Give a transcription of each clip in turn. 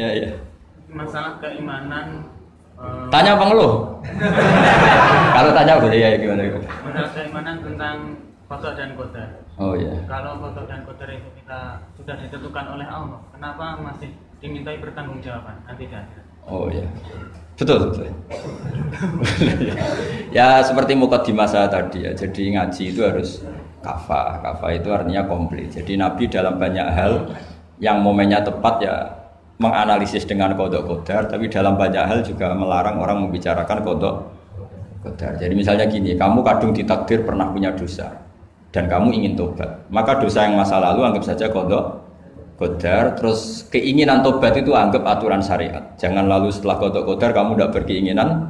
Ya ya. masalah keimanan eh, Tanya apa ngeluh? Kalau tanya boleh ya gimana gimana? masalah keimanan tentang kodok dan kodar. Oh ya. Kalau kodok dan kodar itu kita sudah ditentukan oleh Allah, kenapa masih dimintai pertanggungjawaban nanti di akhirat? Oh ya. Betul betul. ya seperti mukadimah saya tadi ya. Jadi ngaji itu harus kafah. Kafah itu artinya komplit. Jadi Nabi dalam banyak hal yang momennya tepat ya menganalisis dengan kodok kodar, tapi dalam banyak hal juga melarang orang membicarakan kodok kodar. Jadi misalnya gini, kamu kadung ditakdir pernah punya dosa dan kamu ingin tobat, maka dosa yang masa lalu anggap saja kodok kodar, terus keinginan tobat itu anggap aturan syariat. Jangan lalu setelah kodok kodar kamu tidak berkeinginan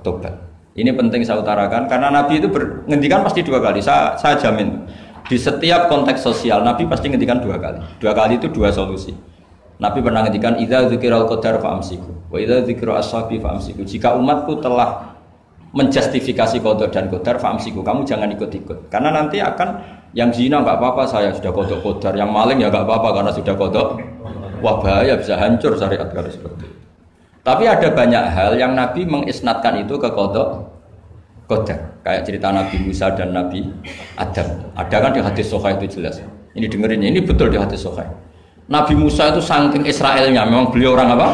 tobat. Ini penting saya utarakan karena Nabi itu menghentikan pasti dua kali. Saya, saya jamin di setiap konteks sosial Nabi pasti ngendikan dua kali. Dua kali itu dua solusi. Nabi pernah ngendikan idza dzikiral qadar fa'amsiku wa idza dzikru ashabi fa'amsiku. Jika umatku telah menjustifikasi kodok dan kodar fa'amsiku, kamu jangan ikut-ikut. Karena nanti akan yang zina nggak apa-apa saya sudah kodok kodar, yang maling ya nggak apa-apa karena sudah kodok. Wah bahaya bisa hancur syariat kalau seperti itu. Tapi ada banyak hal yang Nabi mengisnatkan itu ke kodok kodar. Kayak cerita Nabi Musa dan Nabi Adam. Ada kan di hadis Sohai itu jelas. Ini dengerin ini betul di hadis Sohai. Nabi Musa itu saking Israelnya, memang beliau orang apa?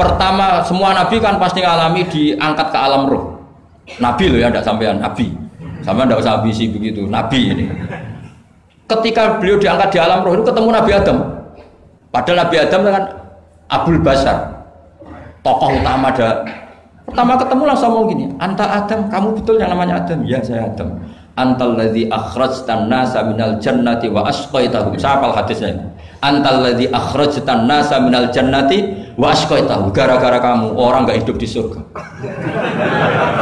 Pertama, semua nabi kan pasti ngalami diangkat ke alam roh. Nabi loh ya, tidak sampean nabi. Sama tidak usah ambisi begitu, nabi ini. Ketika beliau diangkat di alam roh itu ketemu Nabi Adam. Padahal Nabi Adam kan Abul Basar, tokoh utama ada. Pertama ketemu langsung ngomong gini, Anta Adam, kamu betul yang namanya Adam? Ya saya Adam. Antal ladzi akhrajtan nasa minal jannati wa asqaitahum. Saya hadisnya. Antal ladzi akhrajtan nasa minal jannati wa asqaitahum. Gara-gara kamu orang nggak hidup di surga.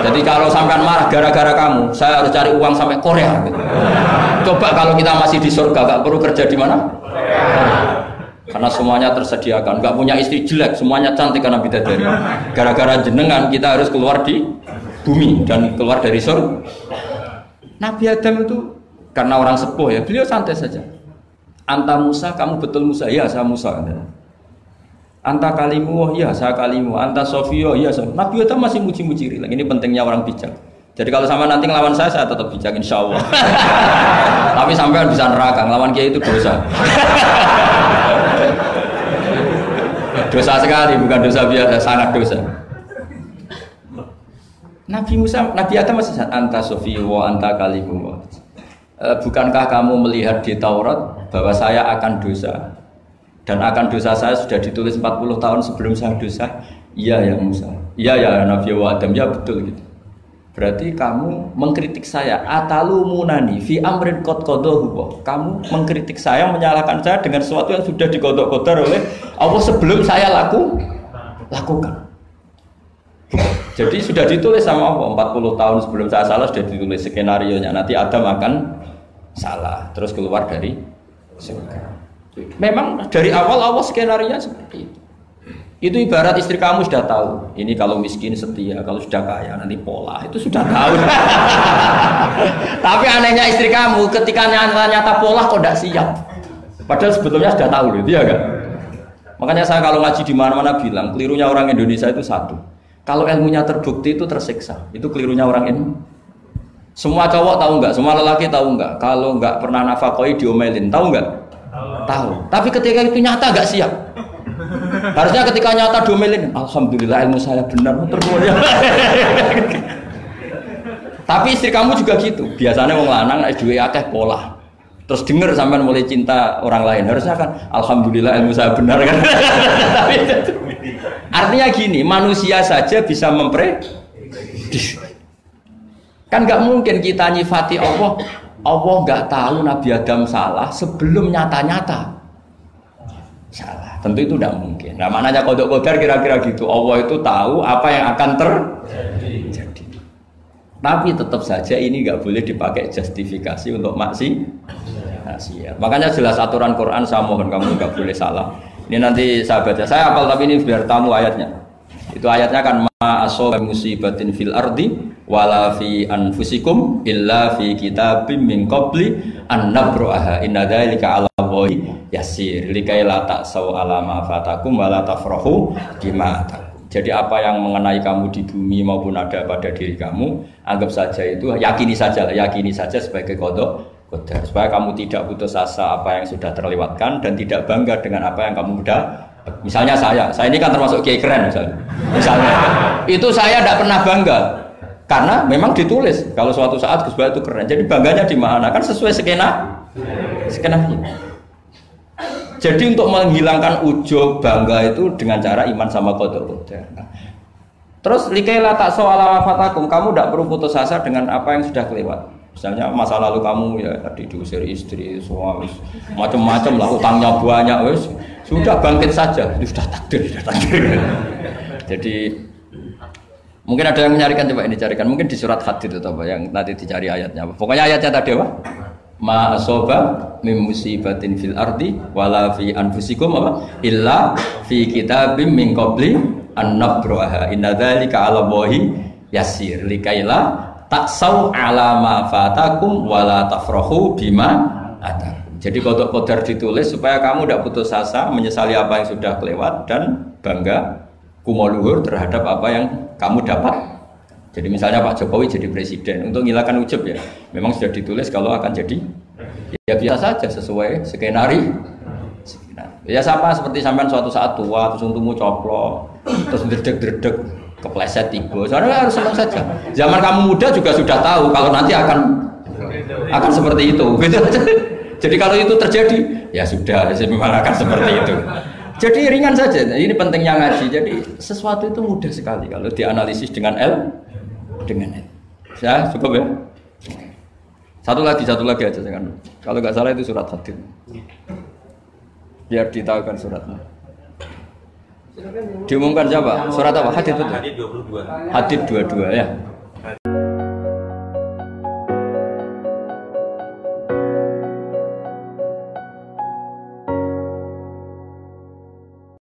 Jadi kalau sampean marah gara-gara kamu, saya harus cari uang sampai Korea. Coba kalau kita masih di surga, nggak perlu kerja di mana? Karena semuanya tersediakan, nggak punya istri jelek, semuanya cantik karena bidadari. Gara-gara jenengan kita harus keluar di bumi dan keluar dari surga. Nabi Adam itu karena orang sepuh ya, beliau santai saja. Anta Musa, kamu betul Musa? Ya, saya Musa. Anta kalimu, oh iya saya kalimu. Anta Sofio, iya saya. Nabi Adam masih muji-muji. Ini pentingnya orang bijak. Jadi kalau sama nanti ngelawan saya, saya tetap bijak insya Allah. Tapi sampai bisa neraka, ngelawan kiai itu dosa. dosa sekali, bukan dosa biasa, sangat dosa. Nabi Musa, Nabi Adam masih anta Sofi wa anta kalimu. E, bukankah kamu melihat di Taurat bahwa saya akan dosa dan akan dosa saya sudah ditulis 40 tahun sebelum saya dosa? Iya ya Musa. Iya ya Nabi Adam ya betul gitu. Berarti kamu mengkritik saya atalu munani fi amrin qad qadahu. Kamu mengkritik saya menyalahkan saya dengan sesuatu yang sudah dikodok-kodok oleh Allah sebelum saya laku lakukan. Jadi sudah ditulis sama Allah 40 tahun sebelum saya salah sudah ditulis skenario nya nanti Adam akan salah terus keluar dari surga. Memang dari awal Allah skenario seperti itu. Itu ibarat istri kamu sudah tahu. Ini kalau miskin setia, kalau sudah kaya nanti pola. Itu sudah tahu. Tapi anehnya istri kamu ketika nyata-nyata pola kok tidak siap. Padahal sebetulnya sudah tahu loh, ya kan? Makanya saya kalau ngaji di mana-mana bilang, kelirunya orang Indonesia itu satu. Kalau ilmunya terbukti itu tersiksa. Itu kelirunya orang ini. Semua cowok tahu nggak? Semua lelaki tahu nggak? Kalau nggak pernah nafakoi diomelin, tahu nggak? Tahu. Tapi ketika itu nyata nggak siap. Harusnya ketika nyata domelin, alhamdulillah ilmu saya benar terus ya. Tapi istri kamu juga gitu. Biasanya wong lanang nek duwe akeh pola. Terus denger sampean mulai cinta orang lain. Harusnya kan alhamdulillah ilmu saya benar kan. Tapi artinya gini, manusia saja bisa mempre kan nggak mungkin kita nyifati Allah Allah nggak tahu Nabi Adam salah sebelum nyata-nyata salah. Tentu itu tidak mungkin. Nah, maknanya kodok kodar kira-kira gitu. Allah itu tahu apa yang akan terjadi. Tapi tetap saja ini nggak boleh dipakai justifikasi untuk maksi. Maksiat. Makanya jelas aturan Quran saya mohon kamu nggak boleh salah. Ini nanti saya baca. Saya hafal tapi ini biar tamu ayatnya. Itu ayatnya kan ma asoba musibatin fil ardi wala fi anfusikum illa fi kitabim min qabli an nabru'aha. Inna dzalika 'ala Allahi yasir. Likai la taksau ala ma fatakum wa la tafrahu bima. Jadi apa yang mengenai kamu di bumi maupun ada pada diri kamu, anggap saja itu yakini saja yakini saja sebagai kodok kodar. Supaya kamu tidak putus asa apa yang sudah terlewatkan dan tidak bangga dengan apa yang kamu udah misalnya saya saya ini kan termasuk kiai keren misalnya. Misalnya. Itu saya tidak pernah bangga. Karena memang ditulis kalau suatu saat Gus itu keren jadi bangganya di mana? Kan sesuai skena skena jadi untuk menghilangkan ujub bangga itu dengan cara iman sama kodok nah, terus likaila tak soal fatakum kamu tidak perlu putus asa dengan apa yang sudah kelewat Misalnya masa lalu kamu ya tadi diusir istri, suami, macam-macam lah, utangnya banyak, wes sudah bangkit saja, itu sudah takdir, sudah takdir. Jadi mungkin ada yang mencarikan coba ini carikan, mungkin di surat hadid itu apa yang nanti dicari ayatnya. Pokoknya ayatnya tadi apa? Ma asoba mim musibatin fil ardi wala fi anfusikum apa? Illa fi kitabim min qabli an nabraha. Inna dzalika 'ala Allahi yasir likaila taksau ala ma fatakum wala tafrahu bima ada. Jadi kodok kodar ditulis supaya kamu tidak putus asa menyesali apa yang sudah kelewat dan bangga kumoluhur terhadap apa yang kamu dapat. Jadi misalnya Pak Jokowi jadi presiden untuk menghilangkan ujub ya, memang sudah ditulis kalau akan jadi ya biasa saja sesuai skenario. Ya sama seperti sampean suatu saat tua terus untukmu coplok terus dredeg-dredeg kepleset tiba. Soalnya harus senang saja. Zaman kamu muda juga sudah tahu kalau nanti akan akan seperti itu. Gitu. Jadi kalau itu terjadi, ya sudah, memang akan seperti itu. Jadi ringan saja. Ini pentingnya ngaji. Jadi sesuatu itu mudah sekali kalau dianalisis dengan L dengan L. Ya cukup ya. Satu lagi, satu lagi aja kan. Kalau nggak salah itu surat hadid. Biar ditahukan suratnya. Diumumkan siapa? Surat apa? Hadid betul. Hadid 22. Hadid 22 ya.